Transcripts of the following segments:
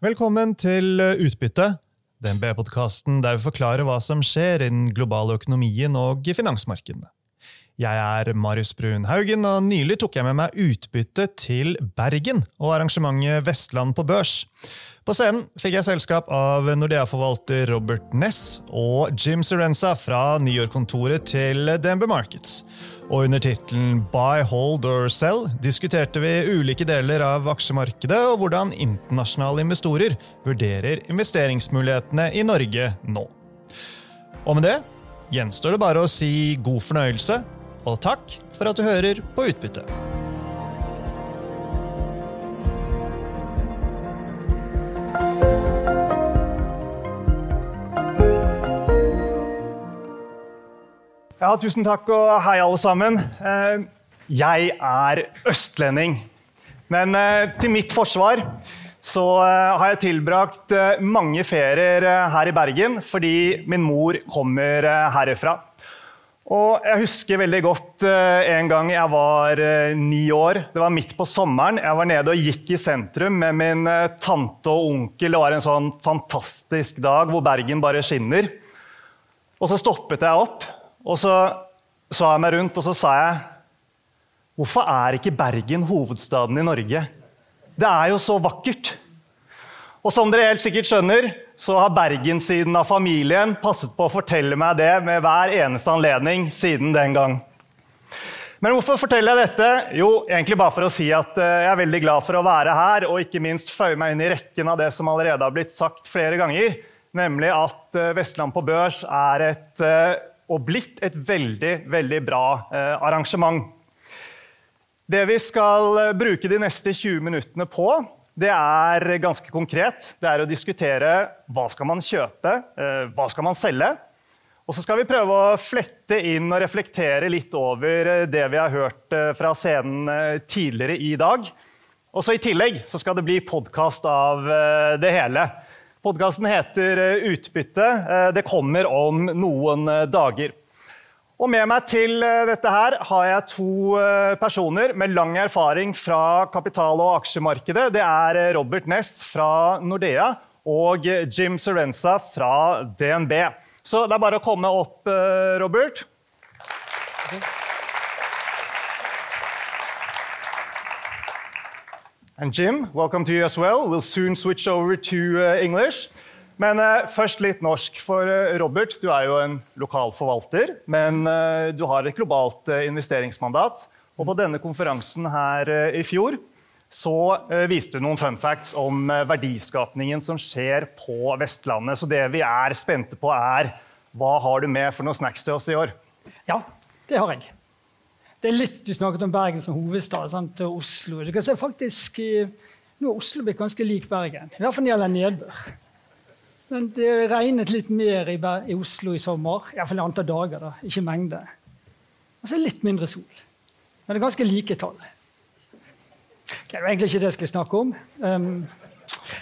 Velkommen til Utbytte, DNB-podkasten der vi forklarer hva som skjer i den globale økonomien og i finansmarkedene. Jeg er Marius Brun Haugen, og nylig tok jeg med meg utbytte til Bergen og arrangementet Vestland på børs. På scenen fikk jeg selskap av Nordea-forvalter Robert Ness og Jim Serenza fra New York-kontoret til DNB Markets. Og under tittelen Buy, hold or sell diskuterte vi ulike deler av aksjemarkedet og hvordan internasjonale investorer vurderer investeringsmulighetene i Norge nå. Og med det gjenstår det bare å si god fornøyelse og takk for at du hører på Utbytte. Ja, tusen takk og hei, alle sammen. Eh, jeg er østlending. Men eh, til mitt forsvar så eh, har jeg tilbrakt mange ferier her i Bergen fordi min mor kommer herifra. Og jeg husker veldig godt uh, en gang jeg var uh, ni år. Det var midt på sommeren. Jeg var nede og gikk i sentrum med min uh, tante og onkel. Det var en sånn fantastisk dag hvor Bergen bare skinner. Og så stoppet jeg opp, og så så jeg meg rundt, og så sa jeg Hvorfor er ikke Bergen hovedstaden i Norge? Det er jo så vakkert. Og som dere helt sikkert skjønner, så har Bergenssiden av familien passet på å fortelle meg det med hver eneste anledning siden den gang. Men hvorfor forteller jeg dette? Jo, egentlig bare for å si at eh, jeg er veldig glad for å være her, og ikke minst føye meg inn i rekken av det som allerede har blitt sagt flere ganger, nemlig at eh, Vestland på børs er et, eh, og blitt et veldig, veldig bra arrangement. Det vi skal bruke de neste 20 minuttene på, det er ganske konkret. Det er å diskutere hva skal man kjøpe, eh, hva skal man selge. Og så skal vi prøve å flette inn og reflektere litt over eh, det vi har hørt eh, fra scenen tidligere i dag. Og så I tillegg så skal det bli podkast av det hele. Podkasten heter Utbytte. Det kommer om noen dager. Og med meg til eh, dette her har jeg to eh, personer med lang erfaring fra kapital- og aksjemarkedet. Det er eh, Robert Ness fra Nordea og Jim Serenza fra DNB. Så det er bare å komme opp, Robert. And Jim, welcome to you as well. We'll soon switch over to English. Men uh, først litt norsk. For uh, Robert, du er jo en lokal forvalter. Men uh, du har et globalt investeringsmandat. Og på denne konferansen her i fjor så viste du noen fun facts om verdiskapningen som skjer på Vestlandet. Så det vi er spente på, er hva har du med for noen snacks til oss i år? Ja, det har jeg. Det er litt Du snakket om Bergen som hovedstad sant, og Oslo. Du kan se faktisk, Nå er Oslo blitt ganske lik Bergen, i hvert fall når det gjelder nedbør. Men det regnet litt mer i, i Oslo i sommer. Iallfall antall dager, da, ikke mengde. Og så litt mindre sol. Men det er ganske like tall. Okay, det var egentlig ikke det jeg skulle snakke om. Um,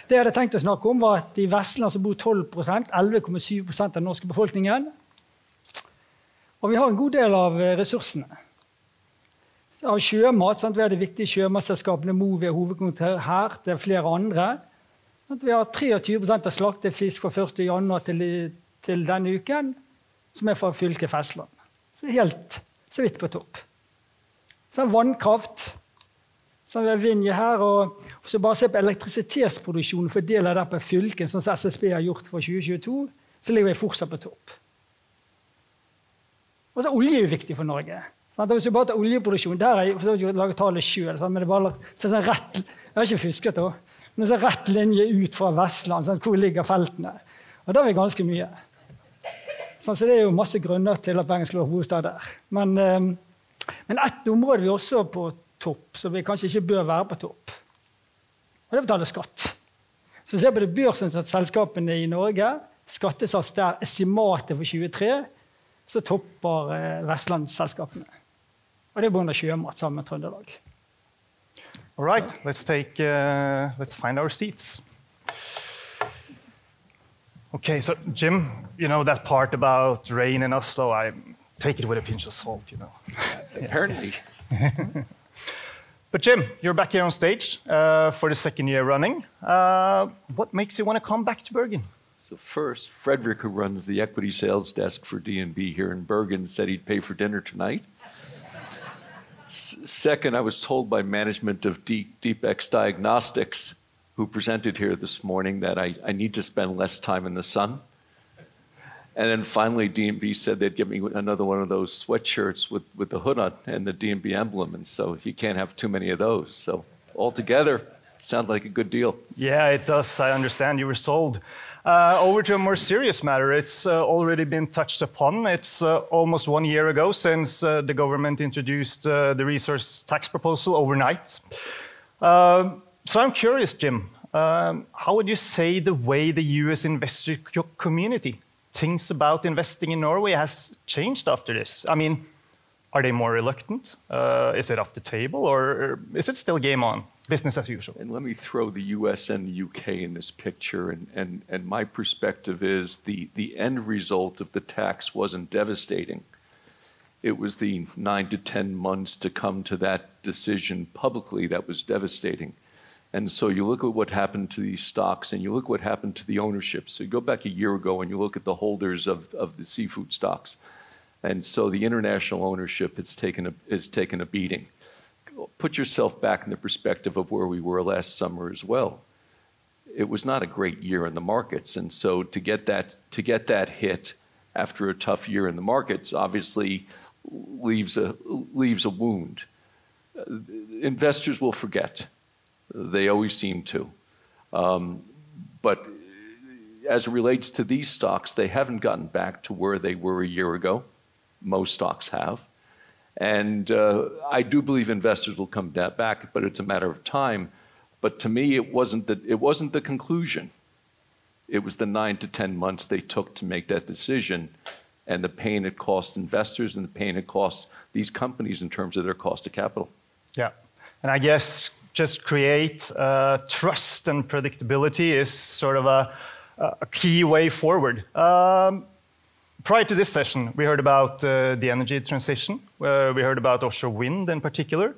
det jeg hadde tenkt å snakke om, var at i Vestland så bor 12% 11,7% av den norske befolkningen. Og vi har en god del av ressursene. Av sjømat, sant? Vi har de viktige sjømatselskapene Movi og hovedkontor her. Det er flere andre. At vi har 23% av slaktefisk fra 1.1. Til, til denne uken som er fra fylket Festland. Så helt så vidt på topp. Så er vannkraft. Så vi Vinje her. og vi bare ser på elektrisitetsproduksjonen fordeler der på fylket, som SSB har gjort for 2022, så ligger vi fortsatt på topp. Og så er olje viktig for Norge. Sånn hvis vi bare tar oljeproduksjon, Der har jeg laget tallet sjøl. Men det sånn jeg har ikke fusket. da. Men så rett linje ut fra Vestland. Sånn, hvor ligger feltene? Og da er vi ganske mye. Sånn, så det er jo masse grunner til at Bergen skulle være hovedstad der. Men, eh, men ett område vi også er på topp, som vi kanskje ikke bør være på topp. Og det betaler skatt. Så ser på det børsnoterte selskapene i Norge. Skattesats der, estimatet for 23, så topper eh, vestlandsselskapene. Og det er pga. sjømat sammen med Trøndelag. All right, let's take, uh, let's find our seats. Okay, so Jim, you know that part about rain in Oslo, I take it with a pinch of salt, you know. Apparently. But Jim, you're back here on stage uh, for the second year running. Uh, what makes you want to come back to Bergen? So first, Frederick, who runs the equity sales desk for DNB here in Bergen, said he'd pay for dinner tonight. Second, I was told by management of Deep, DeepX Diagnostics, who presented here this morning, that I, I need to spend less time in the sun. And then finally, DNB said they'd give me another one of those sweatshirts with, with the hood on and the DNB emblem. And so you can't have too many of those. So altogether, sounds like a good deal. Yeah, it does. I understand you were sold. Uh, over to a more serious matter. It's uh, already been touched upon. It's uh, almost one year ago since uh, the government introduced uh, the resource tax proposal overnight. Um, so I'm curious, Jim, um, how would you say the way the US investor community thinks about investing in Norway has changed after this? I mean, are they more reluctant? Uh, is it off the table, or is it still game on, business as usual? And let me throw the US and the UK in this picture. And, and, and my perspective is the, the end result of the tax wasn't devastating. It was the nine to 10 months to come to that decision publicly that was devastating. And so you look at what happened to these stocks and you look what happened to the ownership. So you go back a year ago and you look at the holders of, of the seafood stocks. And so the international ownership has taken a, has taken a beating. Put yourself back in the perspective of where we were last summer as well. It was not a great year in the markets. And so to get that, to get that hit after a tough year in the markets obviously leaves a, leaves a wound. Investors will forget. They always seem to. Um, but as it relates to these stocks, they haven't gotten back to where they were a year ago. Most stocks have. And uh, I do believe investors will come back, but it's a matter of time. But to me, it wasn't the, it wasn't the conclusion. It was the nine to 10 months they took to make that decision and the pain it cost investors and the pain it cost these companies in terms of their cost of capital. Yeah. And I guess just create uh, trust and predictability is sort of a, a key way forward. Um, prior to this session, we heard about uh, the energy transition. Uh, we heard about offshore wind in particular.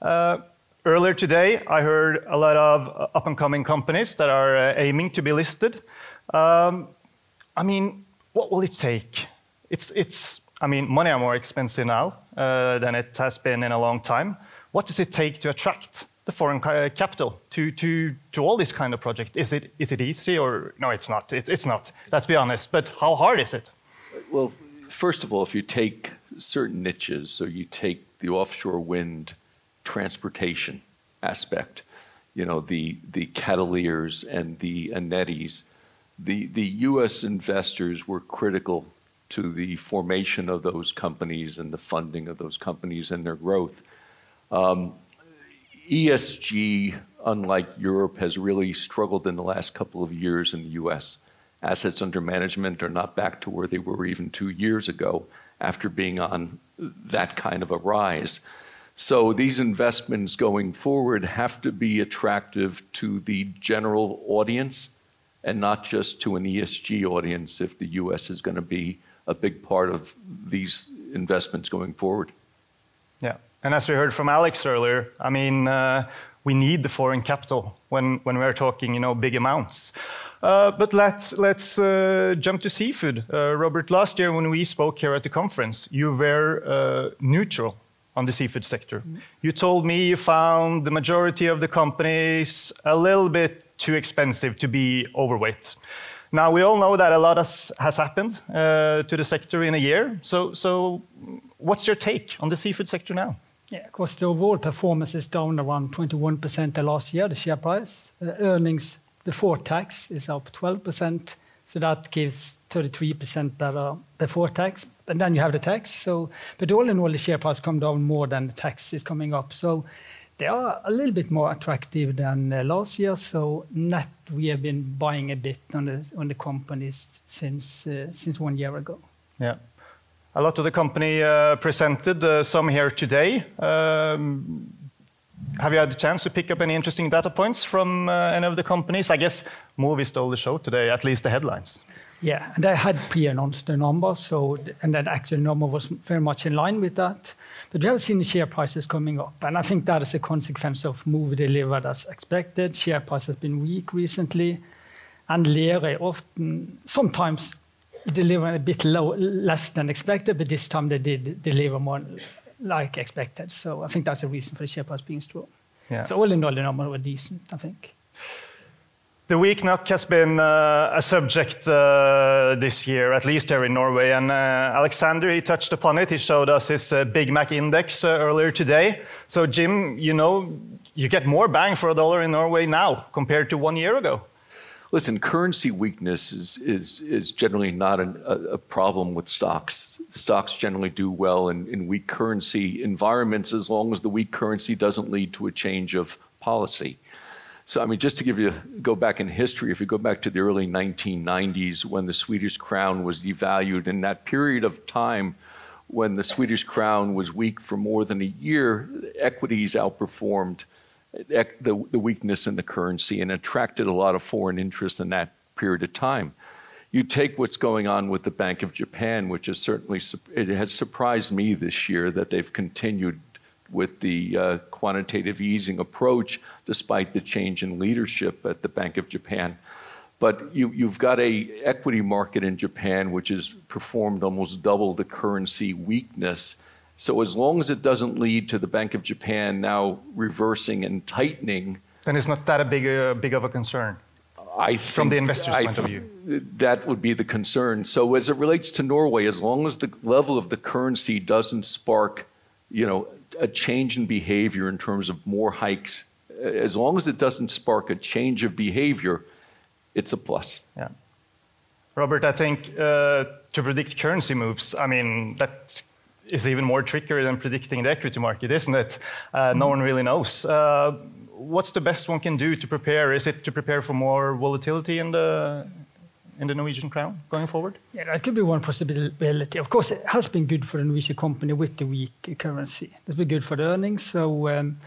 Uh, earlier today, I heard a lot of up and coming companies that are aiming to be listed. Um, I mean, what will it take? It's, it's, I mean, money are more expensive now than it has been in a long time. What does it take to attract the foreign capital to, to, to all this kind of project? Is it, is it easy or no, it's not? It, it's not, let's be honest. But how hard is it? Well, first of all, if you take certain niches, so you take the offshore wind transportation aspect, you know, the, the Cadelers and the Enetis, the, the US investors were critical to the formation of those companies and the funding of those companies and their growth. Um, ESG, unlike Europe, has really struggled in the last couple of years in the US. Assets under management are not back to where they were even two years ago after being on that kind of a rise. So these investments going forward have to be attractive to the general audience and not just to an ESG audience if the US is going to be a big part of these investments going forward. Yeah. And as we heard from Alex earlier, I mean, uh, we need the foreign capital when, when we're talking, you know, big amounts. Uh, but let's, let's uh, jump to seafood. Uh, Robert, last year when we spoke here at the conference, you were uh, neutral on the seafood sector. Mm -hmm. You told me you found the majority of the companies a little bit too expensive to be overweight. Now, we all know that a lot has, has happened uh, to the sector in a year. So, so, what's your take on the seafood sector now? Yeah, of course, the overall performance is down around 21% the last year, the share price. Uh, earnings before tax is up 12%, so that gives 33% better before tax. And then you have the tax. So, but all in all, the share price come down more than the tax is coming up. So they are a little bit more attractive than uh, last year. So net, we have been buying a bit on the on the companies since uh, since one year ago. Yeah. A lot of the company uh, presented, some here today. Um, have you had the chance to pick up any interesting data points from uh, any of the companies? I guess Mowi stole the show today, at least the headlines. Yeah, and they had pre-announced the numbers, so and that actual number was very much in line with that. But we have seen the share prices coming up, and I think that is a consequence of Mowi delivered as expected. Share price has been weak recently, and Lerøy often sometimes deliver a bit low, less than expected, but this time they did deliver more like expected. So I think that's a reason for the share price being strong. Yeah. So all in all, the numbers were decent, I think. The weak NOK has been uh, a subject uh, this year, at least here in Norway. And uh, Alexander, he touched upon it. He showed us his uh, Big Mac index uh, earlier today. So, Jim, you know, you get more bang for a dollar in Norway now compared to one year ago. Listen, currency weakness is, is, is generally not an, a, a, problem with stocks. Stocks generally do well in, in weak currency environments as long as the weak currency doesn't lead to a change of policy. So, I mean, just to give you, go back in history, if you go back to the early 1990s when the Swedish crown was devalued, in that period of time when the Swedish crown was weak for more than a year, equities outperformed the, the weakness in the currency and attracted a lot of foreign interest in that period of time. You take what's going on with the Bank of Japan, which is certainly, it has surprised me this year that they've continued with the uh, quantitative easing approach, despite the change in leadership at the Bank of Japan. But you, you've got a equity market in Japan which has performed almost double the currency weakness. So as long as it doesn't lead to the Bank of Japan now reversing and tightening, then it's not that a big, uh, big of a concern. I from the investor's I, point of view. That would be the concern. So as it relates to Norway, as long as the level of the currency doesn't spark, you know, a change in behavior in terms of more hikes, as long as it doesn't spark a change of behavior, it's a plus. Yeah. Robert, I think uh, to predict currency moves, I mean, that is even more trickier than predicting the equity market, isn't it? Uh. No one really knows. Uh, what's the best one can do to prepare? Is it to prepare for more volatility in the in the Norwegian crown going forward? Yeah, that could be one possibility. Of course, it has been good for the Norwegian company with the weak currency. It's been good for the earnings. So, um,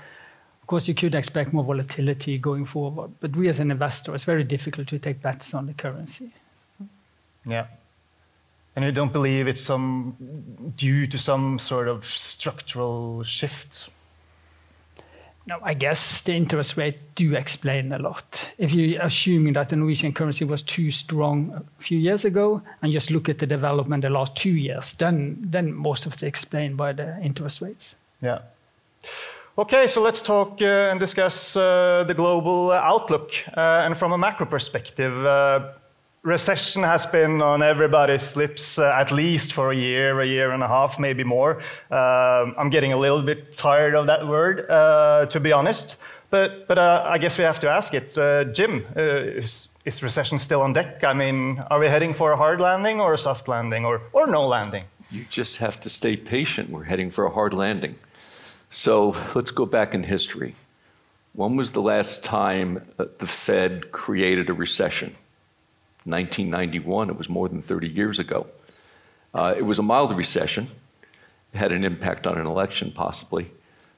of course, you could expect more volatility going forward. But we as an investor, it's very difficult to take bets on the currency. Yeah. And you don't believe it's some due to some sort of structural shift no, I guess the interest rate do explain a lot. If you're assuming that the Norwegian currency was too strong a few years ago and just look at the development the last two years, then, then most of it explained by the interest rates. Yeah. Okay, so let's talk uh, and discuss uh, the global outlook. Uh, and from a macro perspective, uh, recession has been on everybody's lips uh, at least for a year, a year and a half, maybe more. Um, I'm getting a little bit tired of that word, uh, to be honest. But, but uh, I guess we have to ask it. Uh, Jim, uh, is, is, recession still on deck? I mean, are we heading for a hard landing or a soft landing or, or no landing? You just have to stay patient. We're heading for a hard landing. So let's go back in history. When was the last time the Fed created a recession? 1991. It was more than 30 years ago. Uh, it was a mild recession. It had an impact on an election, possibly.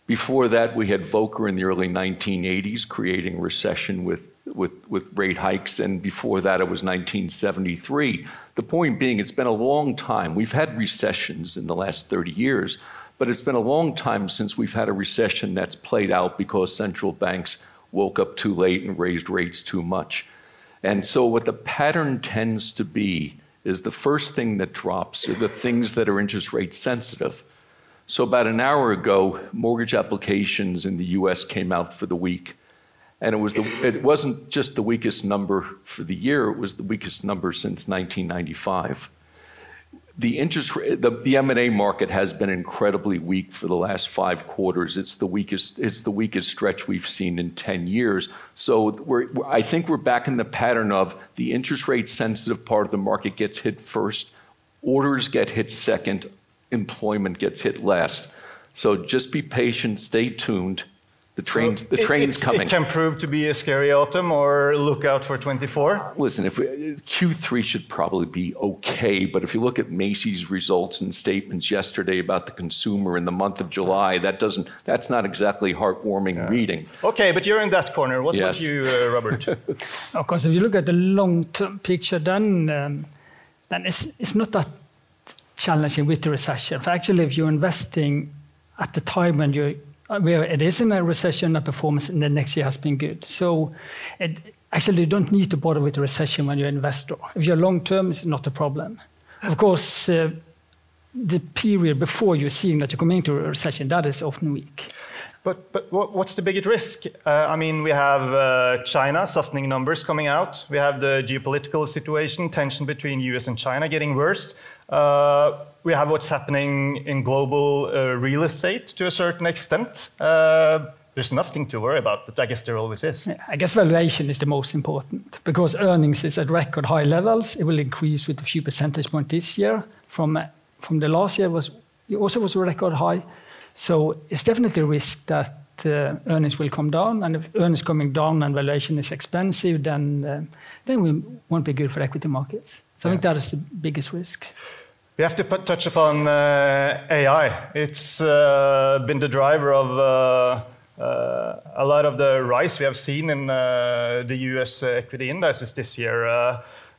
Before that, we had Volcker in the early 1980s creating recession with, with, with rate hikes, and before that, it was 1973. The point being, it's been a long time. We've had recessions in the last 30 years, but it's been a long time since we've had a recession that's played out because central banks woke up too late and raised rates too much. And so, what the pattern tends to be is the first thing that drops are the things that are interest rate sensitive. So, about an hour ago, mortgage applications in the US came out for the week. And it, was the, it wasn't just the weakest number for the year, it was the weakest number since 1995 the interest the, the M&A market has been incredibly weak for the last five quarters. It's the weakest it's the weakest stretch we've seen in 10 years. So we're, I think we're back in the pattern of the interest rate sensitive part of the market gets hit first, orders get hit second, employment gets hit last. So just be patient, stay tuned, The train's, So the it- train's it, coming. It can prove to be a scary autumn or look out for 24. Listen, if we, Q3 should probably be okay, but if you look at Macy's results and statements yesterday about the consumer in the month of July, that doesn't, that's not exactly heartwarming reading. Okay, but you're in that corner. What Yes. about you, uh, Robert? Of course, if you look at the long-term picture, then um, then it's it's not that challenging with the recession. For actually, if you're investing at the time when you where it is in a recession, the performance in the next year has been good. So, actually, you don't need to bother with the recession when you're an investor. If you're long-term, it's not a problem. Of course. Uh, the period before you're seeing that you're coming into a recession, that is often weak. But, but what's the biggest risk? Uh, I mean, we have uh, China softening numbers coming out. We have the geopolitical situation, tension between US and China getting worse. Uh, we have what's happening in global uh, real estate to a certain extent. Uh, there's nothing to worry about, but I guess there always is. I guess valuation is the most important because earnings is at record high levels. It will increase with a few percentage points this year. From from the last year was it also was a record high. So it's definitely a risk that uh, earnings will come down. And if earnings coming down and valuation is expensive, then uh, then we won't be good for equity markets. So I think that is the biggest risk. We have to touch upon uh, AI. It's been the driver of a lot of the rise we have seen in the US equity indices this year.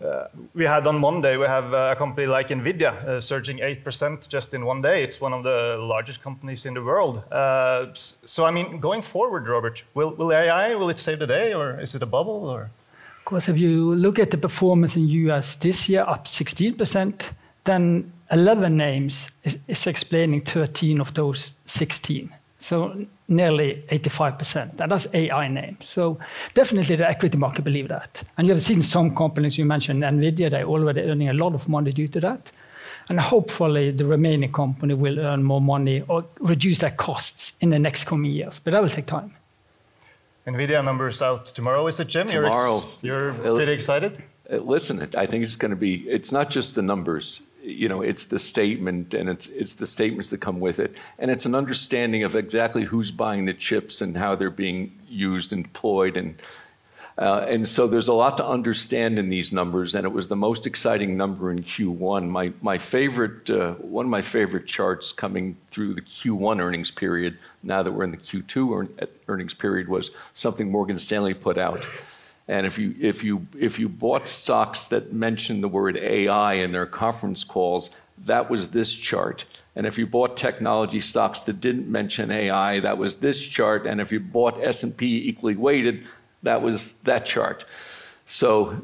Uh, uh, we had on Monday, we have a company like Nvidia uh, surging 8% just in one day. It's one of the largest companies in the world. Uh, so, I mean, going forward, Robert, will, AI, will it save the day or is it a bubble? Or? Of course, if you look at the performance in US this year, up 16%, then 11 names is, is explaining 13 of those 16. So nearly 85%. And that's AI names. So definitely the equity market believe that. And you have seen some companies, you mentioned NVIDIA, they're already earning a lot of money due to that. And hopefully the remaining company will earn more money or reduce their costs in the next coming years. But that will take time. Nvidia numbers out tomorrow, is it, Jim? You're ex- Tomorrow. You're, Uh, pretty excited? Listen, I think it's going to be, it's not just the numbers, you know, it's the statement and it's, it's the statements that come with it. And it's an understanding of exactly who's buying the chips and how they're being used and deployed. And, uh, and so there's a lot to understand in these numbers. And it was the most exciting number in Q1. My, my favorite, uh, one of my favorite charts coming through the Q1 earnings period, now that we're in the Q2 earn, earnings period, was something Morgan Stanley put out. And if you, if, you, if you bought stocks that mentioned the word AI in their conference calls, that was this chart. And if you bought technology stocks that didn't mention AI, that was this chart. And if you bought S&P equally weighted, that was that chart. So uh,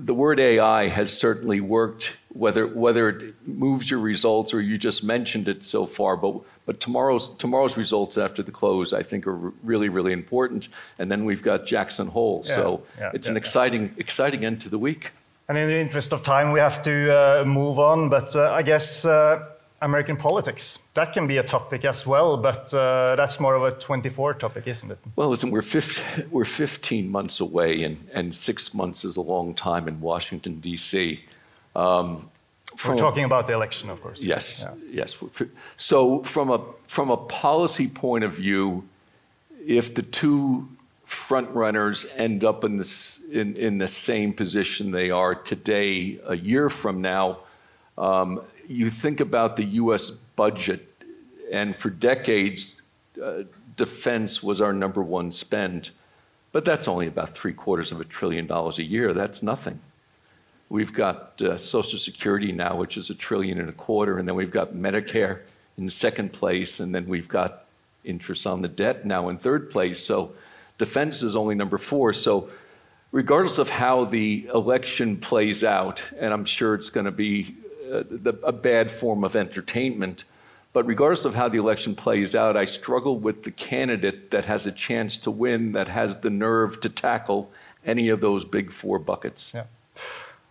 the word AI has certainly worked, whether, whether it moves your results or you just mentioned it so far. But, but tomorrow's, tomorrow's results after the close, I think, are really, really important. And then we've got Jackson Hole. Yeah, so yeah, it's yeah, an exciting, exciting end to the week. And in the interest of time, we have to uh, move on. But uh, I guess uh, American politics, that can be a topic as well. But uh, that's more of a 24 topic, isn't it? Well, listen, we're, 15, we're 15 months away, and, and six months is a long time in Washington, D.C. Um, We're talking about the election, of course. Yes, Yeah. yes. So from a, from a policy point of view, if the two front runners end up in, this, in, in the same position they are today, a year from now, um, you think about the U.S. budget, and for decades, uh, defense was our number one spend. But that's only about three quarters of a trillion dollars a year. That's nothing. We've got uh, Social Security now, which is a trillion and a quarter, and then we've got Medicare in second place, and then we've got interest on the debt now in third place. So defense is only number four. So regardless of how the election plays out, and I'm sure it's going to be uh, the, a bad form of entertainment, but regardless of how the election plays out, I struggle with the candidate that has a chance to win, that has the nerve to tackle any of those big four buckets. Yeah.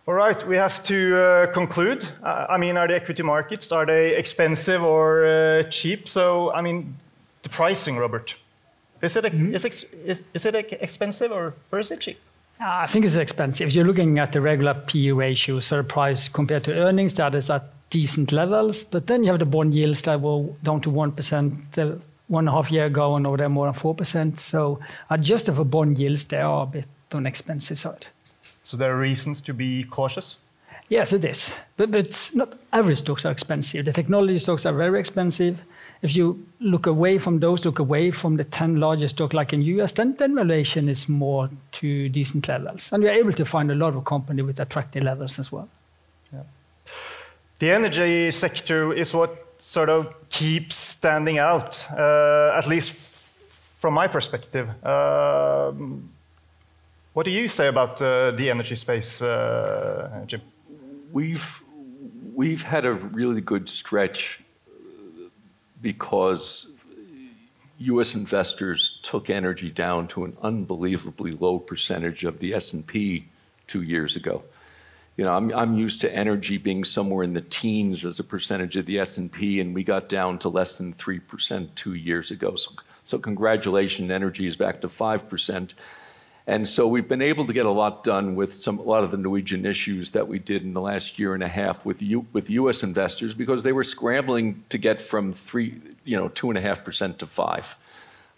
All right, we have to uh, conclude. Uh, I mean, are the equity markets, are they expensive or uh, cheap? So, I mean, the pricing, Robert, is it, is, ex- is, is it expensive or, or is it cheap? Uh, I think it's expensive. If you're looking at the regular P ratio, so the price compared to earnings, that is at decent levels. But then you have the bond yields that were down to 1%, the one and a half year ago, and now they're more than 4%. So adjusted for bond yields, they are a bit on the expensive side. So there are reasons to be cautious? Yes, it is. But, but not every stocks are expensive. The technology stocks are very expensive. If you look away from those, look away from the 10 largest stocks like in US, then, then valuation is more to decent levels. And we are able to find a lot of companies with attractive levels as well. Yeah. The energy sector is what sort of keeps standing out, uh, at least from my perspective. Um, what do you say about uh, the energy space, uh, Jim? We've we've had a really good stretch because U.S. investors took energy down to an unbelievably low percentage of the S&P two years ago. You know, I'm, I'm used to energy being somewhere in the teens as a percentage of the S&P, and we got down to less than 3% two years ago. So, so congratulations, energy is back to 5%. And so we've been able to get a lot done with some, a lot of the Norwegian issues that we did in the last year and a half with, U, with U.S. investors because they were scrambling to get from three, you know, two and a half percent to five.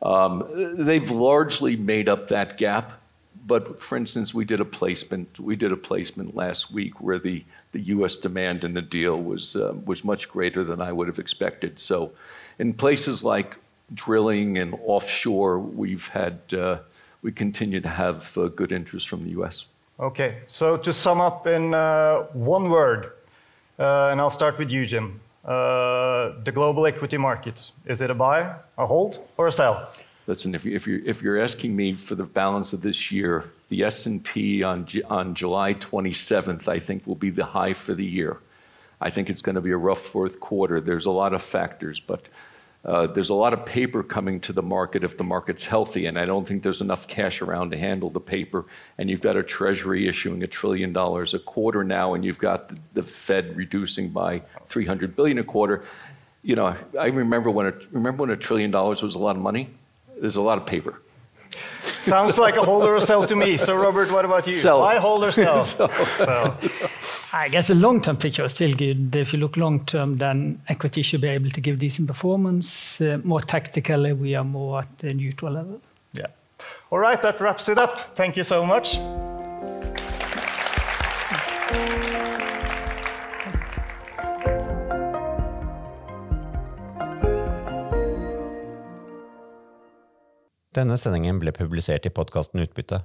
Um, they've largely made up that gap, but for instance, we did a placement. We did a placement last week where the, the U.S. demand in the deal was uh, was much greater than I would have expected. So, in places like drilling and offshore, we've had. Uh, we continue to have uh, good interest from the US. Okay, so to sum up in uh, one word, uh, and I'll start with you, Jim. Uh, the global equity market, is it a buy, a hold, or a sell? Listen, if, you, if, you're, if you're asking me for the balance of this year, the S&P on, on July 27th, I think, will be the high for the year. I think it's going to be a rough fourth quarter. There's a lot of factors, but Uh, there's a lot of paper coming to the market if the market's healthy, and I don't think there's enough cash around to handle the paper. And you've got a Treasury issuing a trillion dollars a quarter now, and you've got the, the, Fed reducing by 300 billion a quarter. You know, I remember when a, remember when a trillion dollars was a lot of money. There's a lot of paper. Sounds like a hold or a sell to me. So, Robert, what about you? Sell. Buy, hold, or sell? sell. Sell. I guess the long-term picture is still good. If you look long-term, then equity should be able to give decent performance. Uh, more tactically, we are more at the neutral level. Yeah. All right, that wraps it up. Thank you so much. Denne sendingen ble publisert i podkasten Utbytte.